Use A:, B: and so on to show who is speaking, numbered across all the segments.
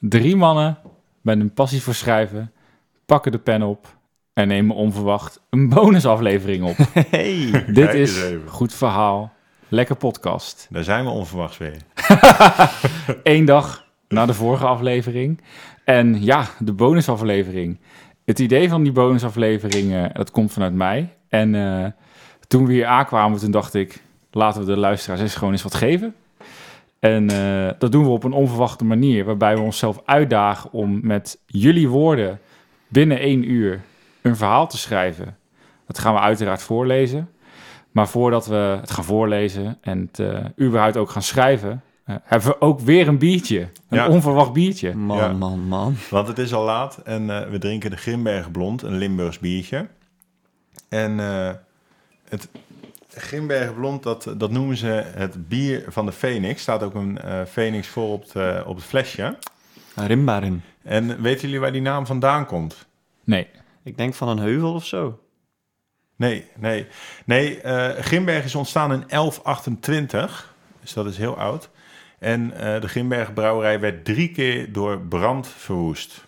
A: Drie mannen met een passie voor schrijven, pakken de pen op en nemen onverwacht een bonusaflevering op.
B: Hey.
A: Dit is
C: even.
A: Goed Verhaal, Lekker Podcast.
C: Daar zijn we onverwachts weer.
A: Eén dag na de vorige aflevering. En ja, de bonusaflevering. Het idee van die bonusaflevering, eh, dat komt vanuit mij. En eh, toen we hier aankwamen, toen dacht ik... laten we de luisteraars eens gewoon eens wat geven. En eh, dat doen we op een onverwachte manier... waarbij we onszelf uitdagen om met jullie woorden... binnen één uur een verhaal te schrijven. Dat gaan we uiteraard voorlezen. Maar voordat we het gaan voorlezen en het eh, überhaupt ook gaan schrijven... eh, hebben we ook weer een biertje. Een
C: Ja.
A: onverwacht biertje.
B: Man,
C: Ja.
B: man, man.
C: Want het is al laat en eh, we drinken de Grimbergen Blond, een Limburgs biertje. En eh, het Grimbergen Blond, dat, dat noemen ze het bier van de Phoenix. Staat ook een eh Phoenix voor op, het, op het flesje.
B: Rimbaren.
C: En weten jullie waar die naam vandaan komt?
A: Nee.
B: Ik denk van een heuvel of zo.
C: Nee, nee. Nee, eh Grimbergen is ontstaan in 1128. Dus dat is heel oud. En eh, de Grimbergen brouwerij werd drie keer door brand verwoest.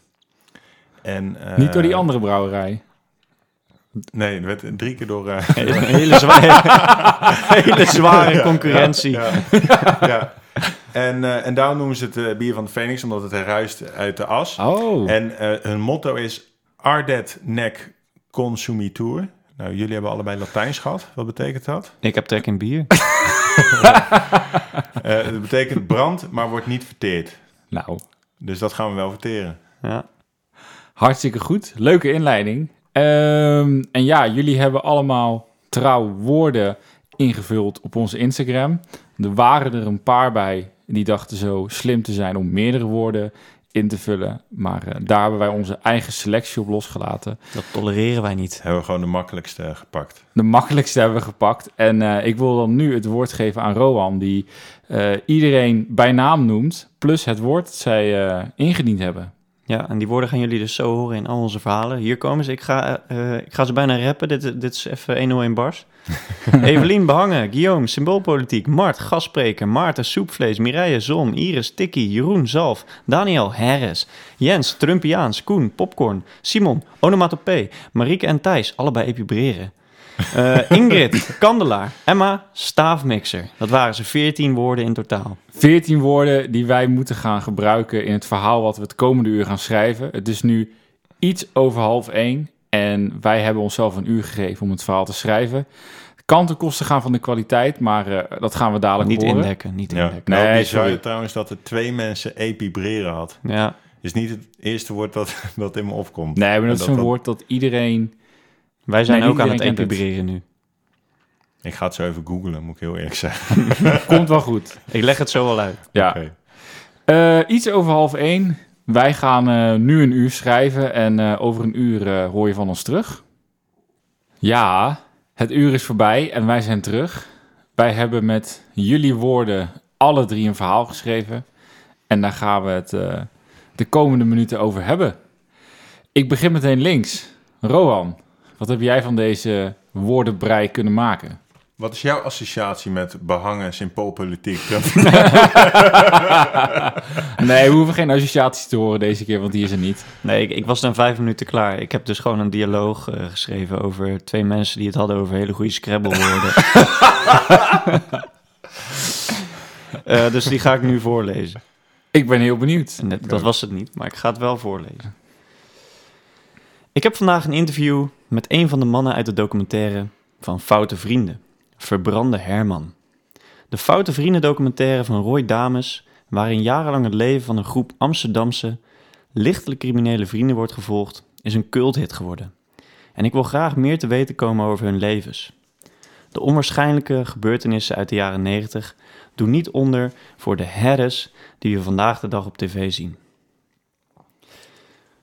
C: En, eh,
A: Niet door die andere brouwerij.
C: Nee, het werd drie keer door... eh,
B: Een hele zware, hele zware concurrentie.
C: Ja. En, eh, en daarom noemen ze het eh, bier van de Phoenix, omdat het ruist uit de as.
A: Oh.
C: En hun motto is Ardet nec consumitur. Nou, jullie hebben allebei Latijns gehad. Wat betekent dat?
B: Ik heb trek in bier.
C: Het betekent brand, maar wordt niet verteerd.
A: Nou,
C: Dus dat gaan we wel verteren.
B: Ja.
A: hartstikke goed. Leuke inleiding. Ehm, en ja, jullie hebben allemaal trouw woorden ingevuld op onze Instagram. Er waren er een paar bij die dachten zo slim te zijn om meerdere woorden in te vullen. Maar eh, daar hebben wij onze eigen selectie op losgelaten.
B: Dat tolereren wij niet.
C: Hebben we gewoon de makkelijkste gepakt.
A: De makkelijkste hebben we gepakt. En eh, ik wil dan nu het woord geven aan Rohan, die eh, iedereen bij naam noemt. Plus het woord dat zij eh, ingediend hebben.
B: Ja, en die woorden gaan jullie dus zo horen in al onze verhalen. Hier komen ze. Ik ga, eh, ik ga ze bijna rappen. Dit, dit is even 101 bars. Evelien Behangen, Guillaume, Symboolpolitiek, Mart, Gastspreker, Maarten, Soepvlees, Mireille, Zon, Iris, Tikkie, Jeroen, Zalf, Daniel, Harris, Jens, Trumpiaans, Koen, Popcorn, Simon, Onomatopee, Marieke en Thijs, allebei epibreren. Eh, Ingrid, Kandelaar, Emma, Staafmixer. Dat waren ze 14 woorden in totaal.
A: 14 woorden die wij moeten gaan gebruiken in het verhaal wat we het komende uur gaan schrijven. Het is nu iets over half één en wij hebben onszelf een uur gegeven om het verhaal te schrijven. Het kan ten koste gaan van de kwaliteit, maar eh, dat gaan we dadelijk
B: Niet
A: horen.
B: indekken, niet
C: Ja.
B: indekken.
C: Nou,
A: Nee, sorry.
C: trouwens dat er twee mensen epibreren had.
B: Ja,
C: Is niet het eerste woord dat, dat in me opkomt.
A: Nee, maar dat is zo'n
C: dat-
A: woord dat iedereen...
B: wij zijn
A: Nee,
B: ook aan het epibreren nu.
C: Ik ga het zo even googlen, moet ik heel eerlijk zeggen.
A: Komt wel goed.
B: Ik leg het zo wel uit.
A: Ja.
C: Oké.
A: Eh, iets over half één. Wij gaan eh, nu een uur schrijven en eh, over een uur eh, hoor je van ons terug. Ja, het uur is voorbij en wij zijn terug. Wij hebben met jullie woorden alle drie een verhaal geschreven. En daar gaan we het eh, de komende minuten over hebben. Ik begin meteen links. Rohan, wat heb jij van deze woordenbrei kunnen maken?
C: Wat is jouw associatie met behangen, symboolpolitiek?
A: Nee, we hoeven geen associaties te horen deze keer, want die is er niet.
B: Nee, ik, ik was dan vijf minuten klaar. Ik heb dus gewoon een dialoog eh, geschreven over twee mensen die het hadden over hele goede Scrabble-woorden. Eh, dus die ga ik nu voorlezen.
A: Ik ben heel benieuwd.
B: En dat, dat was het niet, maar ik ga het wel voorlezen. Ik heb vandaag een interview met een van de mannen uit de documentaire van Foute Vrienden, Verbrande Herman. De Foute Vrienden documentaire van Roy Dames, waarin jarenlang het leven van een groep Amsterdamse, lichtelijk criminele vrienden wordt gevolgd, is een culthit geworden. En ik wil graag meer te weten komen over hun levens. De onwaarschijnlijke gebeurtenissen uit de jaren 90 doen niet onder voor de herres die we vandaag de dag op tv zien.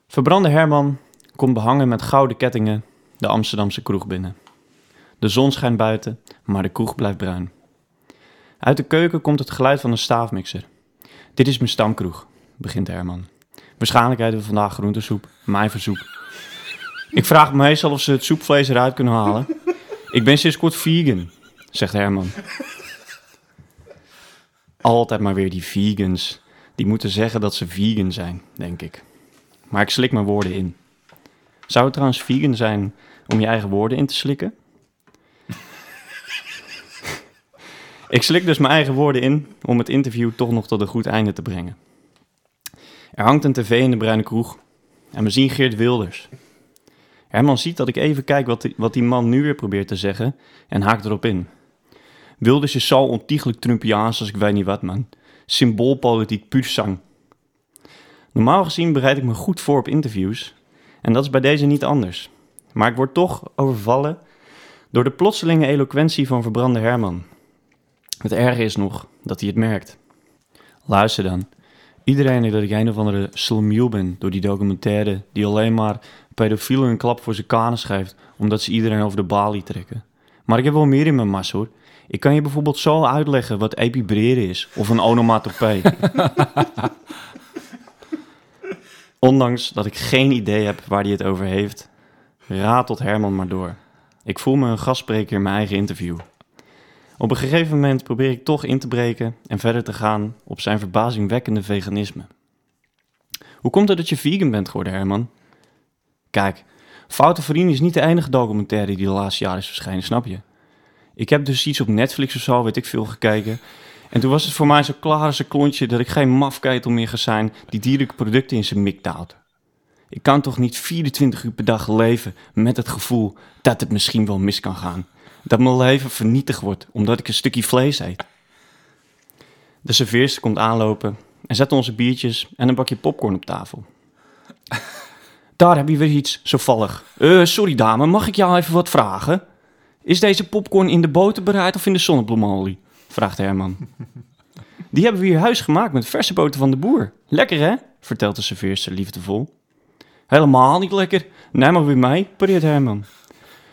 B: Verbrande Herman komt behangen met gouden kettingen de Amsterdamse kroeg binnen. De zon schijnt buiten, maar de kroeg blijft bruin. Uit de keuken komt het geluid van een staafmixer. Dit is mijn stamkroeg, begint Herman. Waarschijnlijk eten we vandaag groentesoep, mijn verzoek. Ik vraag me meestal of ze het soepvlees eruit kunnen halen. Ik ben sinds kort vegan, zegt Herman. Altijd maar weer die vegans. Die moeten zeggen dat ze vegan zijn, denk ik. Maar ik slik mijn woorden in. Zou het trouwens vegan zijn om je eigen woorden in te slikken? ik slik dus mijn eigen woorden in om het interview toch nog tot een goed einde te brengen. Er hangt een tv in de bruine kroeg en we zien Geert Wilders. Herman ziet dat ik even kijk wat die, wat die man nu weer probeert te zeggen en haakt erop in. Wilders is zo ontiegelijk Trumpiaans als ik weet niet wat, man. Symboolpolitiek puur zang. Normaal gezien bereid ik me goed voor op interviews en dat is bij deze niet anders. Maar ik word toch overvallen door de plotselinge eloquentie van verbrande Herman. Het erge is nog dat hij het merkt. Luister dan. Iedereen denkt dat ik een of andere slamiel ben door die documentaire die alleen maar pedofielen een klap voor zijn kanen schrijft omdat ze iedereen over de balie trekken. Maar ik heb wel meer in mijn mas hoor. Ik kan je bijvoorbeeld zo uitleggen wat epibreren is of een onomatopee. Ondanks dat ik geen idee heb waar hij het over heeft, ratelt Herman maar door. Ik voel me een gastspreker in mijn eigen interview. Op een gegeven moment probeer ik toch in te breken en verder te gaan op zijn verbazingwekkende veganisme. Hoe komt het dat je vegan bent geworden, Herman? Kijk, Foute Vrienden is niet de enige documentaire die de laatste jaren is verschenen, snap je? Ik heb dus iets op Netflix of zo, weet ik veel, gekeken. En toen was het voor mij zo klaar als een klontje dat ik geen mafkeitel meer ga zijn die dierlijke producten in zijn mik houdt. Ik kan toch niet 24 uur per dag leven met het gevoel dat het misschien wel mis kan gaan. Dat mijn leven vernietigd wordt omdat ik een stukje vlees eet. De serveerster komt aanlopen en zet onze biertjes en een bakje popcorn op tafel. Daar heb je weer iets, zo vallig. Eh, sorry dame, mag ik jou even wat vragen? Is deze popcorn in de boter bereid of in de zonnebloemolie? Vraagt Herman. Die hebben we hier huis gemaakt met verse boter van de boer. Lekker hè? Vertelt de serveerster liefdevol. Helemaal niet lekker. Neem maar weer mee, pareert Herman.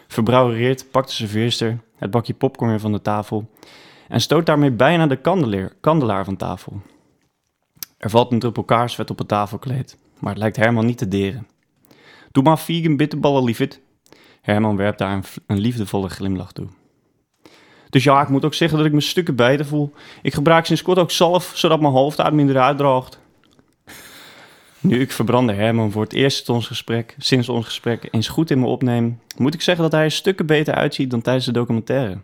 B: Verbrouwereerd pakt de serveerster het bakje popcorn van de tafel en stoot daarmee bijna de kandelaar, van tafel. Er valt een druppel kaarsvet op het tafelkleed, maar het lijkt Herman niet te deren. Doe maar vegan bitterballen, liefit. Herman werpt daar een liefdevolle glimlach toe. Dus ja, ik moet ook zeggen dat ik me stukken beter voel. Ik gebruik sinds kort ook zalf, zodat mijn hoofd uit minder uitdroogt. Nu ik verbrande Herman voor het eerst ons gesprek, sinds ons gesprek eens goed in me opneem, moet ik zeggen dat hij er stukken beter uitziet dan tijdens de documentaire. Hij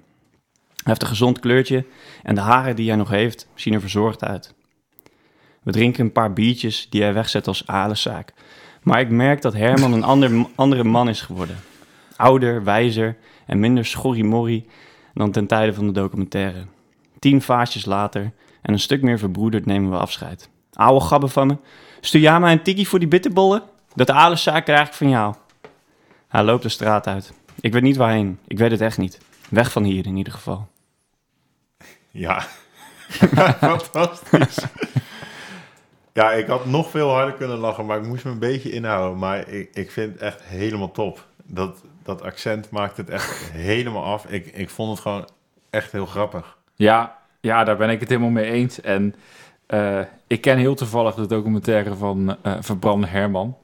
B: heeft een gezond kleurtje en de haren die hij nog heeft zien er verzorgd uit. We drinken een paar biertjes die hij wegzet als alenzaak. Maar ik merk dat Herman een ander, andere man is geworden. Ouder, wijzer en minder schorrimorrie dan ten tijde van de documentaire. Tien vaasjes later en een stuk meer verbroederd nemen we afscheid. Oude gabber van me, stuur jij mij een tikkie voor die bitterbollen? Dat alenzaak krijg ik van jou. Hij loopt de straat uit. Ik weet niet waarheen. Ik weet het echt niet. Weg van hier in ieder geval.
C: Ja, ja, ik had nog veel harder kunnen lachen, maar ik moest me een beetje inhouden. Maar ik, ik vind het echt helemaal top. Dat, dat accent maakt het echt helemaal af. Ik, ik vond het gewoon echt heel grappig.
A: Ja, ja, daar ben ik het helemaal mee eens. En eh, ik ken heel toevallig de documentaire van eh Verbrande Herman.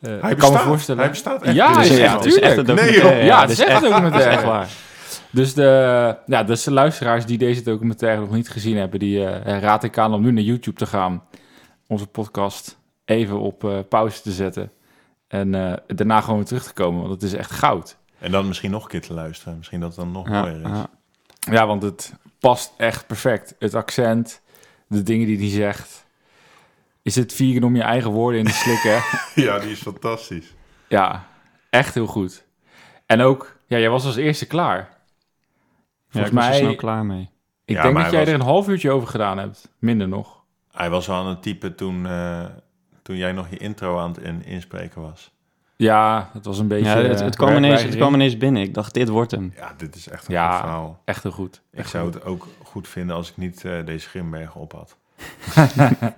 A: Eh,
C: Hij
A: ik kan me
C: bestaat.
A: voorstellen.
C: Hij bestaat echt.
A: Ja,
C: is
A: ja,
C: echt-
B: het is echt een.
C: Nee,
B: documentaire.
A: Ja,
B: het
A: is echt een documentaire.
B: echt waar.
A: Dus de, ja, dus de luisteraars die deze documentaire nog niet gezien hebben, die eh, raad ik aan om nu naar YouTube te gaan. Onze podcast even op eh, pauze te zetten. En eh, daarna gewoon weer terug te komen, want het is echt goud.
C: En dan misschien nog een keer te luisteren. Misschien dat het dan nog
B: Ja,
C: mooier is.
B: ja.
A: Ja, want het past echt perfect. Het accent, de dingen die hij zegt. Is het vegan om je eigen woorden in te slikken?
C: Ja, die is fantastisch.
A: ja, echt heel goed. En ook, ja, jij was als eerste klaar.
B: Ja,
A: Volgens
B: ik was er
A: mij,
B: snel klaar mee.
A: ik
C: Ja,
A: denk dat jij
C: was-
A: er een half uurtje over gedaan hebt. Minder nog.
C: Hij was wel aan het typen toen, eh, toen jij nog je intro aan het in- inspreken was.
A: Ja, het was een beetje...
B: Ja, het,
A: eh,
B: het, kwam ineens, het kwam ineens binnen. Ik dacht, dit wordt hem.
C: Ja, dit is echt een
A: Ja.
C: goed verhaal.
A: Echt heel goed.
C: Ik
A: Echt
C: zou
A: goed.
C: het ook goed vinden als ik niet eh, deze Grimbergen op had.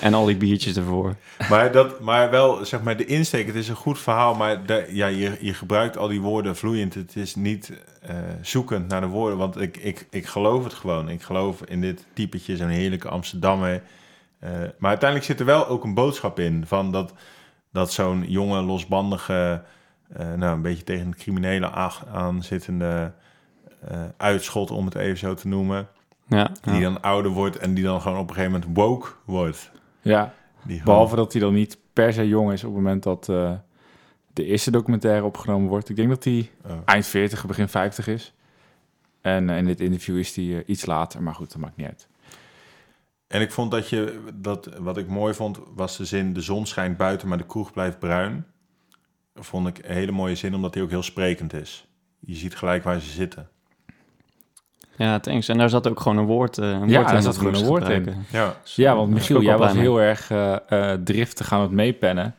B: En al die biertjes ervoor.
C: Maar, dat, maar wel, zeg maar, de insteek, het is een goed verhaal, maar de, ja, je, je gebruikt al die woorden vloeiend. Het is niet eh, zoekend naar de woorden, want ik, ik, ik geloof het gewoon. Ik geloof in dit typetje, zo'n heerlijke Amsterdammer. Eh, maar uiteindelijk zit er wel ook een boodschap in van dat, dat zo'n jonge, losbandige, eh, nou, een beetje tegen het criminele aanzittende eh, uitschot, om het even zo te noemen.
B: Ja,
C: Die dan ouder wordt en die dan gewoon op een gegeven moment woke wordt.
A: Ja,
C: Die gewoon-
A: behalve dat hij dan niet per se jong is op het moment dat de eerste documentaire opgenomen wordt. Ik denk dat hij
C: Oh.
A: eind 40, begin 50 is. En in dit interview is hij iets later, maar goed, dat maakt niet uit.
C: En ik vond dat je, dat, wat ik mooi vond, was de zin... de zon schijnt buiten, maar de kroeg blijft bruin. Vond ik een hele mooie zin, omdat die ook heel sprekend is. Je ziet gelijk waar ze zitten.
B: ja, thanks. En daar zat ook gewoon een woord, eh een
A: Ja,
B: woord
A: daar
B: in.
A: zat
B: dat
A: gewoon een woord in.
C: Ja,
A: Ja, want Michiel, jij was heel erg eh, eh, driftig aan het meepennen.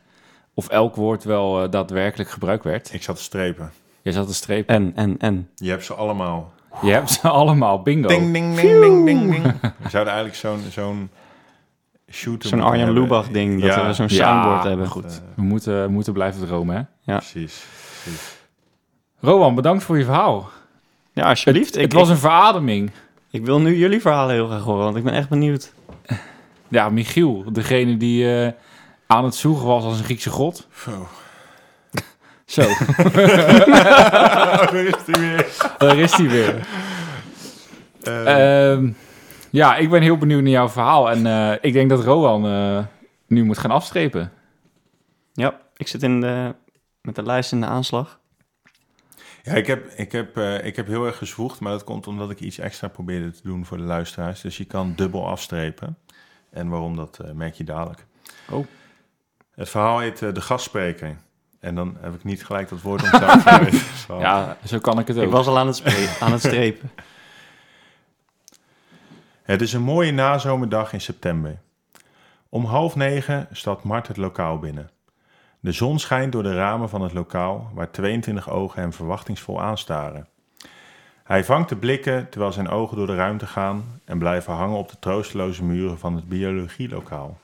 A: Of elk woord wel eh, daadwerkelijk gebruikt werd.
C: ik zat te strepen.
A: Jij zat te strepen.
B: En, en, en.
C: Je hebt ze allemaal.
A: Je hebt ze allemaal, bingo.
C: Ding, ding, ding, ding, ding, ding. We zouden eigenlijk zo'n zo'n shooter
B: Zo'n Arjan
C: hebben.
B: Lubach ding, dat
C: Ja,
B: we zo'n
A: Ja,
B: soundboard hebben.
A: goed.
C: Eh,
A: We moeten, moeten blijven dromen, hè?
B: Ja.
C: Precies. precies.
A: Rowan, bedankt voor je verhaal.
B: Ja, alsjeblieft.
A: het
B: ik,
A: was een verademing.
B: ik wil nu jullie verhalen heel graag horen, want ik ben echt benieuwd.
A: Ja, Michiel, degene die eh, aan het zoeken was als een Griekse god.
C: Zo.
A: Zo,
C: Daar is hij weer.
A: daar is hij weer.
C: Eh,
A: Ehm, ja, ik ben heel benieuwd naar jouw verhaal. En eh, ik denk dat Rowan eh, nu moet gaan afstrepen.
B: Ja, ik zit in de, met de lijst in de aanslag.
C: ja, ik heb, ik, heb, eh, ik heb heel erg gezwoegd, maar dat komt omdat ik iets extra probeerde te doen voor de luisteraars. Dus je kan dubbel afstrepen. En waarom, dat merk je dadelijk.
A: Oh.
C: Het verhaal heet De Gastspreker. En dan heb ik niet gelijk dat woord onthouden. het verhaal.
A: Ja, zo kan ik het ook.
B: Ik was al aan het, aan het strepen.
C: Het is een mooie nazomerdag in september. Om half negen stapt Mart het lokaal binnen. De zon schijnt door de ramen van het lokaal, waar 22 ogen hem verwachtingsvol aanstaren. Hij vangt de blikken terwijl zijn ogen door de ruimte gaan en blijven hangen op de troosteloze muren van het biologielokaal.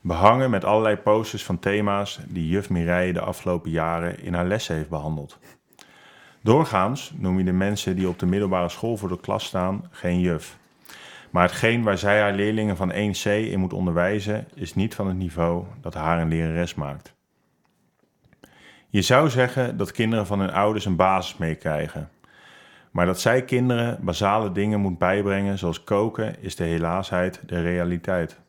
C: Behangen met allerlei posters van thema's die juf Mireille de afgelopen jaren in haar lessen heeft behandeld. Doorgaans noem je de mensen die op de middelbare school voor de klas staan geen juf. Maar hetgeen waar zij haar leerlingen van 1C in moet onderwijzen, is niet van het niveau dat haar een lerares maakt. Je zou zeggen dat kinderen van hun ouders een basis meekrijgen. Maar dat zij kinderen basale dingen moet bijbrengen, zoals koken, is de helaasheid de realiteit.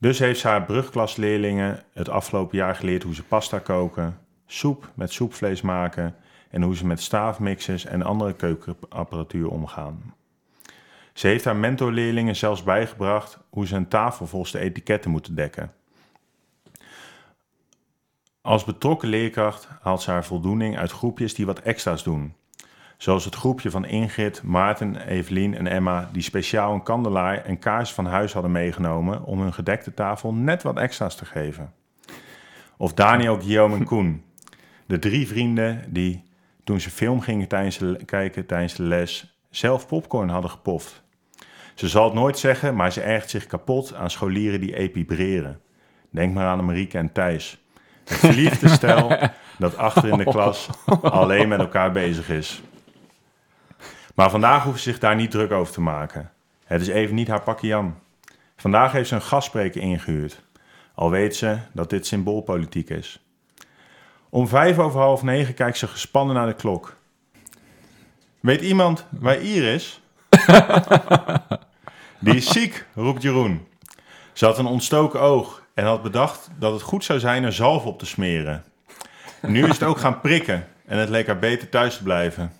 C: Dus heeft ze haar brugklasleerlingen het afgelopen jaar geleerd hoe ze pasta koken, soep met soepvlees maken en hoe ze met staafmixers en andere keukenapparatuur omgaan. Ze heeft haar mentorleerlingen zelfs bijgebracht hoe ze een tafel volgens de etiketten moeten dekken. Als betrokken leerkracht haalt ze haar voldoening uit groepjes die wat extra's doen. Zoals het groepje van Ingrid, Maarten, Evelien en Emma, die speciaal een kandelaar en kaars van huis hadden meegenomen om hun gedekte tafel net wat extra's te geven. Of Daniel, Guillaume en Koen, de drie vrienden die, toen ze film gingen tijdens de, kijken tijdens de les, zelf popcorn hadden gepoft. Ze zal het nooit zeggen, maar ze ergt zich kapot aan scholieren die epibreren. Denk maar aan Marieke en Thijs. Het verliefde stel dat achter in de klas alleen met elkaar bezig is. Maar vandaag hoeft ze zich daar niet druk over te maken. Het is even niet haar pakje Jan. Vandaag heeft ze een gastspreker ingehuurd. Al weet ze dat dit symboolpolitiek is. Om vijf over half negen kijkt ze gespannen naar de klok. Weet iemand waar Ier is? Die is ziek, roept Jeroen. Ze had een ontstoken oog en had bedacht dat het goed zou zijn er zalf op te smeren. Nu is het ook gaan prikken en het leek haar beter thuis te blijven.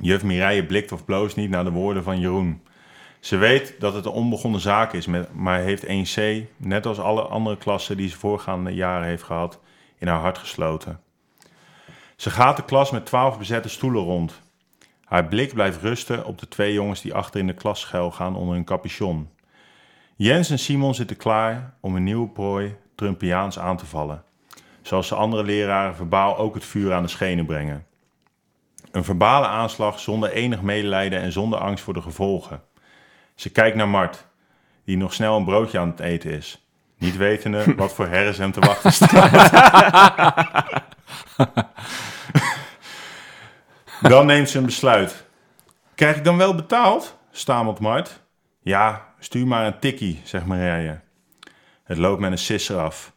C: Juf Mireille blikt of bloost niet naar de woorden van Jeroen. Ze weet dat het een onbegonnen zaak is, maar heeft 1C, net als alle andere klassen die ze voorgaande jaren heeft gehad, in haar hart gesloten. Ze gaat de klas met twaalf bezette stoelen rond. Haar blik blijft rusten op de twee jongens die achter in de klas schuil gaan onder hun capuchon. Jens en Simon zitten klaar om een nieuwe prooi Trumpiaans aan te vallen. Zoals de andere leraren verbaal ook het vuur aan de schenen brengen. Een verbale aanslag zonder enig medelijden en zonder angst voor de gevolgen. Ze kijkt naar Mart, die nog snel een broodje aan het eten is. Niet wetende wat voor herres hem te wachten staat. Dan neemt ze een besluit. Krijg ik dan wel betaald? stamelt Mart. Ja, stuur maar een tikkie, zegt Marije. Het loopt met een sisser af.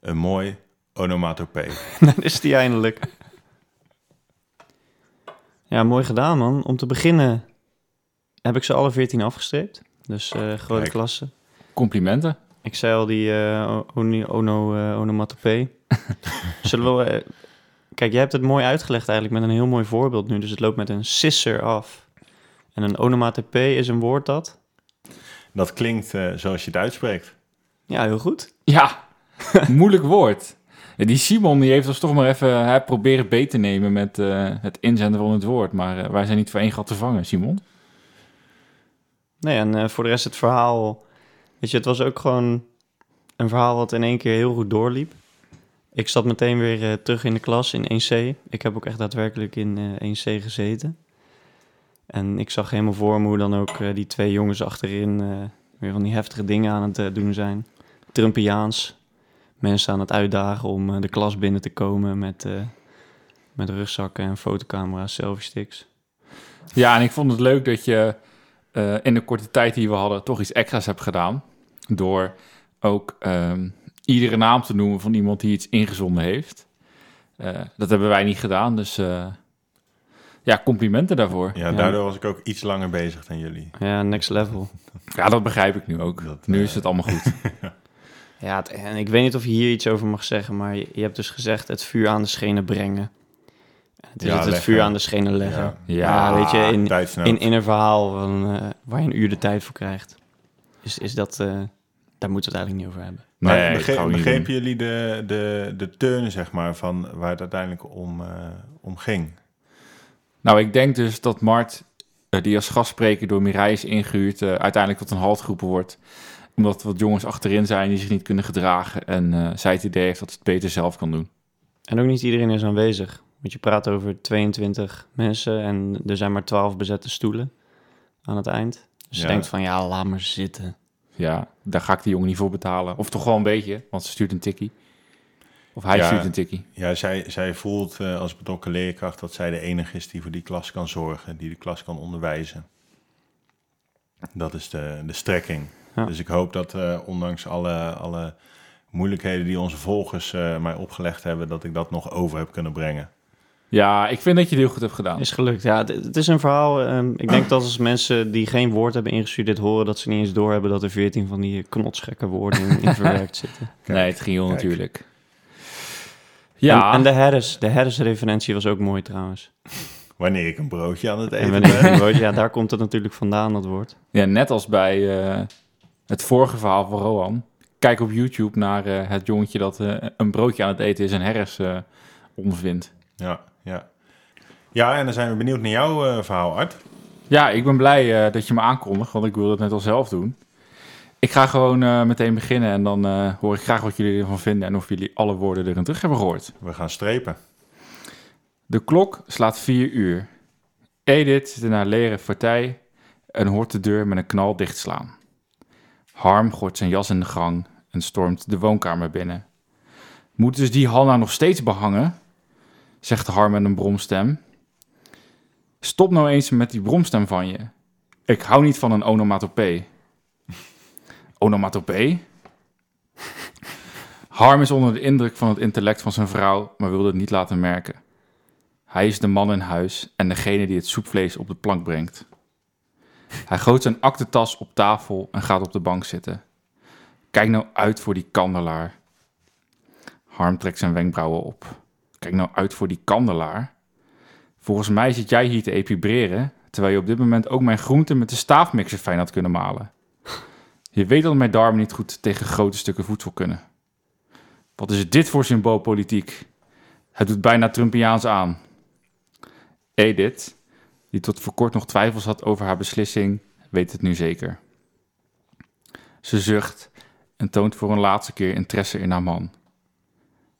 C: Een mooi onomatopee.
B: Dan is die eindelijk. Ja, mooi gedaan, man. Om te beginnen heb ik ze alle 14 afgestreept. Dus eh, grote
C: Kijk.
B: klasse.
A: Complimenten.
B: Ik zei al die oni- ono, eh, onomatopee. Zullen we... kijk, jij hebt het mooi uitgelegd eigenlijk met een heel mooi voorbeeld nu. Dus het loopt met een sisser af. En een onomatopee is een woord dat...
C: Dat klinkt zoals je het uitspreekt.
B: Ja, heel goed.
A: Ja, moeilijk woord. Die Simon die heeft ons toch maar even hè, proberen beet te nemen met eh, het inzenden van het woord. Maar eh, wij zijn niet voor één gat te vangen, Simon.
B: Nee, en eh, voor de rest het verhaal... Weet je, het was ook gewoon een verhaal wat in één keer heel goed doorliep. Ik zat meteen weer terug in de klas in 1C. Ik heb ook echt daadwerkelijk in eh 1C gezeten. En ik zag helemaal voor me hoe dan ook die twee jongens achterin... weer van die heftige dingen aan het doen zijn. Trumpiaans. Mensen aan het uitdagen om eh, de klas binnen te komen met, eh, met rugzakken en fotocamera's, selfie sticks.
A: Ja, en ik vond het leuk dat je eh, in de korte tijd die we hadden toch iets extra's hebt gedaan. Door ook ehm, iedere naam te noemen van iemand die iets ingezonden heeft. Eh, dat hebben wij niet gedaan, dus eh, ja, complimenten daarvoor.
C: Ja,
B: Ja.
C: daardoor was ik ook iets langer bezig dan jullie.
B: Ja, next level.
A: Ja, dat begrijp ik nu ook.
C: Dat,
A: Nu is het allemaal goed.
B: Ja, het- en ik weet niet of je hier iets over mag zeggen, maar je, je hebt dus gezegd het vuur aan de schenen brengen. Het is
C: Ja,
B: het, vuur aan de schenen leggen.
C: Ja.
B: Ja,
A: Ja,
B: weet je, in, in, in een verhaal van, eh, waar je een uur de tijd voor krijgt, is, is dat, eh, daar moeten we het eigenlijk niet over hebben.
C: Maar
A: Nee,
C: begrepen
A: doen.
C: jullie de, de, de turn, zeg maar, van waar het uiteindelijk om, eh, om ging?
A: Nou, ik denk dus dat Mart, die als gastspreker door Mirai is ingehuurd, eh, uiteindelijk tot een halt geroepen wordt. Omdat er wat jongens achterin zijn die zich niet kunnen gedragen. En eh, zij het idee heeft dat ze het beter zelf kan doen.
B: En ook niet iedereen is aanwezig. Want je praat over 22 mensen en er zijn maar 12 bezette stoelen aan het eind. Dus je denkt van, ja, laat maar zitten.
A: Ja, daar ga ik die jongen niet voor betalen. Of toch wel een beetje, want ze stuurt een tikkie. Of hij
C: Ja.
A: stuurt een tikkie.
C: Ja, zij, zij voelt eh, als betrokken leerkracht dat zij de enige is die voor die klas kan zorgen, die de klas kan onderwijzen. Dat is de, de strekking.
B: Ja.
C: Dus ik hoop dat eh, ondanks alle, alle moeilijkheden die onze volgers eh, mij opgelegd hebben, dat ik dat nog over heb kunnen brengen.
A: Ja, ik vind dat je het heel goed hebt gedaan.
B: Is gelukt, ja. Het, het is een verhaal. ehm, ik denk dat als mensen die geen woord hebben ingestuurd dit horen, dat ze niet eens doorhebben dat er 14 van die knotsgekke woorden in, in verwerkt zitten.
A: nee, het ging natuurlijk. Ja,
B: En, en de Harris, de Harris-referentie was ook mooi trouwens.
C: Wanneer ik een broodje aan het
B: En
C: eten ben.
B: ja, daar komt het natuurlijk vandaan, dat woord.
A: ja, net als bij eh, het vorige verhaal van Rohan. Kijk op YouTube naar eh, het jongetje dat eh, een broodje aan het eten is en herres eh ondervindt.
C: Ja, ja. Ja, en dan zijn we benieuwd naar jouw verhaal, Art.
A: Ja, ik ben blij dat je me aankondigt, want ik wil het net al zelf doen. Ik ga gewoon meteen beginnen en dan hoor ik graag wat jullie ervan vinden en of jullie alle woorden erin terug hebben gehoord.
C: We gaan strepen.
A: De klok slaat vier uur. Edith zit in haar leren partij en hoort de deur met een knal dichtslaan. Harm gooit zijn jas in de gang en stormt de woonkamer binnen. Moet dus die Hanna nog steeds behangen? Zegt Harm met een bromstem. Stop nou eens met die bromstem van je. Ik hou niet van een onomatopee. Onomatopee? Harm is onder de indruk van het intellect van zijn vrouw, maar wilde het niet laten merken. Hij is de man in huis en degene die het soepvlees op de plank brengt. Hij gooit zijn aktentas op tafel en gaat op de bank zitten. Kijk nou uit voor die kandelaar. Harm trekt zijn wenkbrauwen op. Kijk nou uit voor die kandelaar. Volgens mij zit jij hier te epibreren, terwijl je op dit moment ook mijn groenten met de staafmixer fijn had kunnen malen. Je weet dat mijn darmen niet goed tegen grote stukken voedsel kunnen. Wat is dit voor symboolpolitiek? Het doet bijna Trumpiaans aan. Edith, die tot voor kort nog twijfels had over haar beslissing, weet het nu zeker. Ze zucht en toont voor een laatste keer interesse in haar man.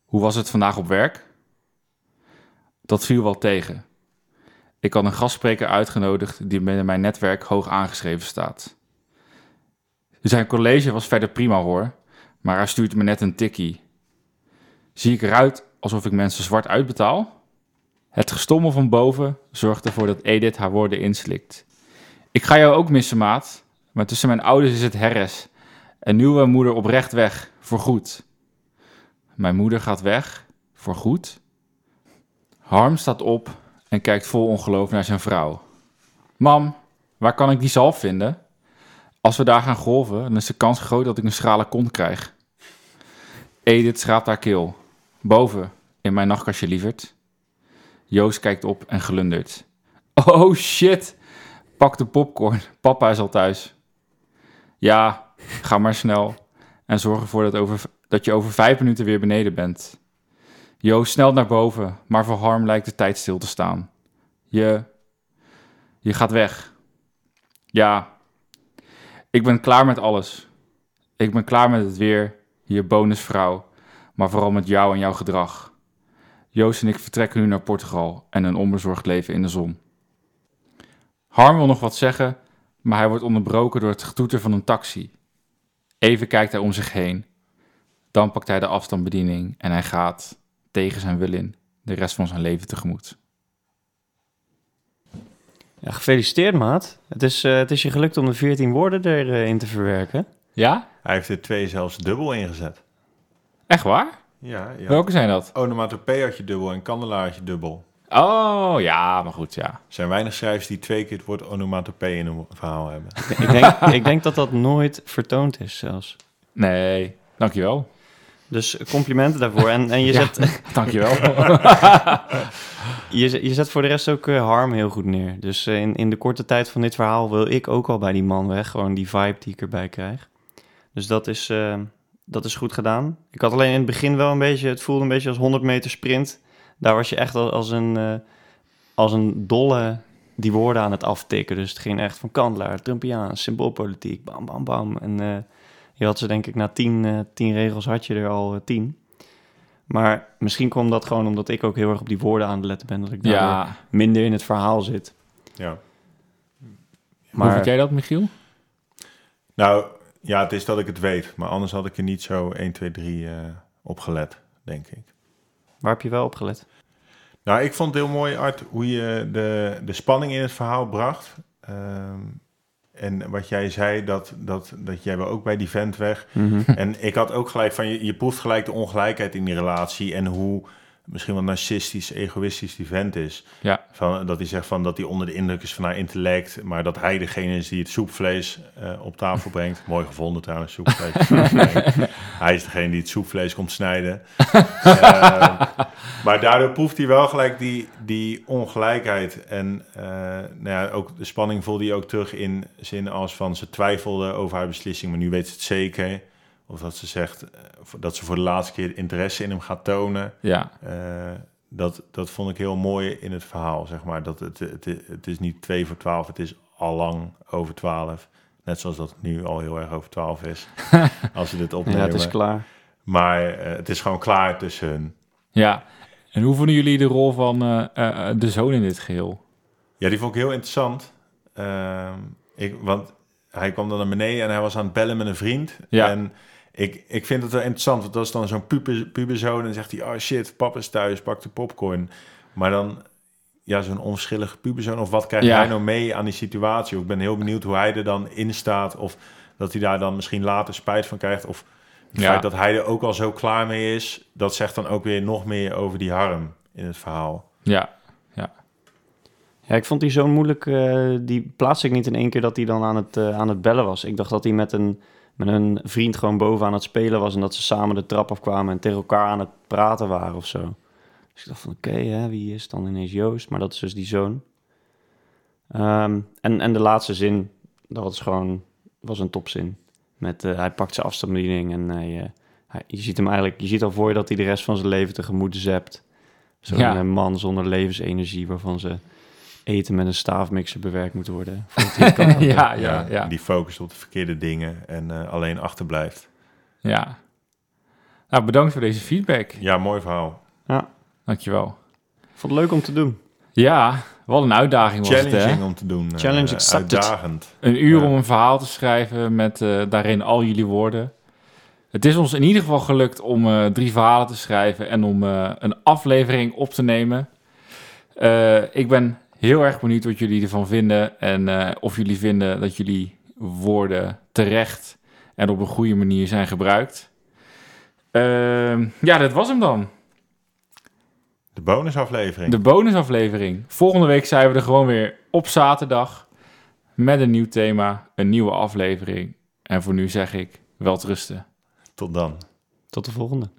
A: Hoe was het vandaag op werk? Dat viel wel tegen. Ik had een gastspreker uitgenodigd die binnen mijn netwerk hoog aangeschreven staat. Zijn college was verder prima hoor, maar hij stuurt me net een tikkie. Zie ik eruit alsof ik mensen zwart uitbetaal? Het gestommel van boven zorgt ervoor dat Edith haar woorden inslikt. Ik ga jou ook missen, maat. Maar tussen mijn ouders is het herres. En mijn moeder oprecht weg, voorgoed. Mijn moeder gaat weg, voorgoed? Harm staat op en kijkt vol ongeloof naar zijn vrouw. Mam, waar kan ik die zalf vinden? Als we daar gaan golven, dan is de kans groot dat ik een schrale kont krijg. Edith schraapt haar keel. Boven, in mijn nachtkastje lieverd. Joost kijkt op en glundert. Oh shit! Pak de popcorn, papa is al thuis. Ja, ga maar snel. En zorg ervoor dat, over, dat je over vijf minuten weer beneden bent. Joost snelt naar boven, maar voor Harm lijkt de tijd stil te staan. Je. Je gaat weg. Ja. Ik ben klaar met alles. Ik ben klaar met het weer, je bonusvrouw, maar vooral met jou en jouw gedrag. Joost en ik vertrekken nu naar Portugal en een onbezorgd leven in de zon. Harm wil nog wat zeggen, maar hij wordt onderbroken door het getoeter van een taxi. Even kijkt hij om zich heen. Dan pakt hij de afstandsbediening en hij gaat, tegen zijn wil in, de rest van zijn leven tegemoet.
B: Ja, gefeliciteerd, maat. Het is, eh, het is je gelukt om de 14 woorden erin te verwerken.
A: Ja?
C: Hij heeft er twee zelfs dubbel ingezet.
A: Echt waar?
C: Ja, ja.
A: Welke zijn dat?
C: Onomatopee had je dubbel en kandelaar had je dubbel.
A: Oh, ja, maar goed, ja.
C: Er zijn weinig schrijvers die twee keer het woord onomatopee in een verhaal hebben.
B: ik, denk, ik denk dat dat nooit vertoond is zelfs.
A: Nee, dankjewel.
B: Dus complimenten daarvoor. En, en je,
A: Ja.
B: zet,
A: Dankjewel.
B: je, zet- je zet voor de rest ook eh, Harm heel goed neer. Dus eh, in, in de korte tijd van dit verhaal wil ik ook al bij die man weg. Gewoon die vibe die ik erbij krijg. Dus dat is, eh, dat is goed gedaan. Ik had alleen in het begin wel een beetje... Het voelde een beetje als 100 meter sprint. Daar was je echt al als een, eh, als een dolle die woorden aan het aftikken. Dus het ging echt van kandelaar, Trumpiaans, symboolpolitiek, bam, bam, bam. En eh, je had ze denk ik na tien, eh, tien regels had je er al tien. Maar misschien kwam dat gewoon omdat ik ook heel erg op die woorden aan het letten ben. Dat ik daardoor
A: ja.
B: minder in het verhaal zit.
C: Ja.
A: Hoe
B: Maar
A: vind jij dat, Michiel?
C: Nou, ja, het is dat ik het weet. Maar anders had ik er niet zo 1, 2, 3 eh, op gelet, denk ik.
B: waar heb je wel op gelet?
C: Nou, ik vond het heel mooi, Art, hoe je de, de spanning in het verhaal bracht. Ehm, en wat jij zei, dat, dat, dat jij wel ook bij die vent weg. En ik had ook gelijk van, je, je proeft gelijk de ongelijkheid in die relatie en hoe misschien wel narcistisch, egoïstisch die vent is.
A: Ja.
C: Van, dat hij zegt van dat hij onder de indruk is van haar intellect, maar dat hij degene is die het soepvlees eh, op tafel brengt. Mooi gevonden trouwens, soepvlees. hij is degene die het soepvlees komt snijden. Eh, maar daardoor proeft hij wel gelijk die, die ongelijkheid. En eh, nou ja, ook de spanning voelde hij ook terug in zin als van ze twijfelde over haar beslissing, maar nu weet ze het zeker. Of dat ze zegt eh, dat ze voor de laatste keer interesse in hem gaat tonen.
A: Ja.
C: Eh, dat, dat vond ik heel mooi in het verhaal, zeg maar. Dat het, het, het is niet twee voor twaalf, het is al lang over twaalf. Net zoals dat het nu al heel erg over twaalf is, als ze dit
B: Ja,
C: opnemen.
B: het is klaar.
C: Maar eh, het is gewoon klaar tussen hun.
A: Ja. En hoe vonden jullie de rol van eh, eh, eh, de zoon in dit geheel?
C: Ja, die vond ik heel interessant. Ehm, ik, want hij kwam dan naar beneden en hij was aan het bellen met een vriend.
A: Ja.
C: En ik, ik vind het wel interessant, want dat is dan zo'n puber, puberzoon... en dan zegt hij, oh shit, papa is thuis, pak de popcorn. Maar dan, ja, zo'n onverschillige puberzoon... of wat krijgt
A: Ja.
C: hij nou mee aan die situatie? Ik ben heel benieuwd hoe hij er dan in staat... of dat hij daar dan misschien later spijt van krijgt... of het
A: Ja.
C: feit dat hij er ook al zo klaar mee is... dat zegt dan ook weer nog meer over die harm in het verhaal.
A: Ja.
B: Ja, ik vond die zo'n moeilijk. eh, die plaatste ik niet in één keer dat hij dan aan het, eh, aan het bellen was. Ik dacht dat hij met een, met een vriend gewoon boven aan het spelen was. En dat ze samen de trap afkwamen en tegen elkaar aan het praten waren of zo. Dus ik dacht van oké, hè, wie is dan ineens Joost? Maar dat is dus die zoon. Ehm, en, en de laatste zin, dat was gewoon was een topzin. Met, eh, hij pakt zijn afstandsbediening en hij, eh, hij- je ziet hem eigenlijk, je ziet al voor je dat hij de rest van zijn leven tegemoet zept. Zo'n
A: Ja.
B: eh, man zonder levensenergie waarvan ze eten met een staafmixer bewerkt moet worden.
A: ja, ja, ja.
C: Die focust op de verkeerde dingen en eh, alleen achterblijft.
A: Ja. Nou, bedankt voor deze feedback.
C: Ja, mooi verhaal.
B: Ja,
A: Dankjewel.
B: ik vond het leuk om te doen.
A: Ja, wat een uitdaging was het,
C: Challenging
A: hè?
C: om te doen. eh,
B: Challenge accepted.
C: Uitdagend.
A: Een uur
C: Ja.
A: om een verhaal te schrijven met eh, daarin al jullie woorden. Het is ons in ieder geval gelukt om eh, drie verhalen te schrijven en om eh, een aflevering op te nemen. Eh, ik ben heel erg benieuwd wat jullie ervan vinden en eh, of jullie vinden dat jullie woorden terecht en op een goede manier zijn gebruikt. Ehm, ja, dat was hem dan.
C: De bonusaflevering.
A: De bonusaflevering. Volgende week zijn we er gewoon weer op zaterdag. met een nieuw thema, een nieuwe aflevering. En voor nu zeg ik, wel rusten.
C: Tot dan.
B: Tot de volgende.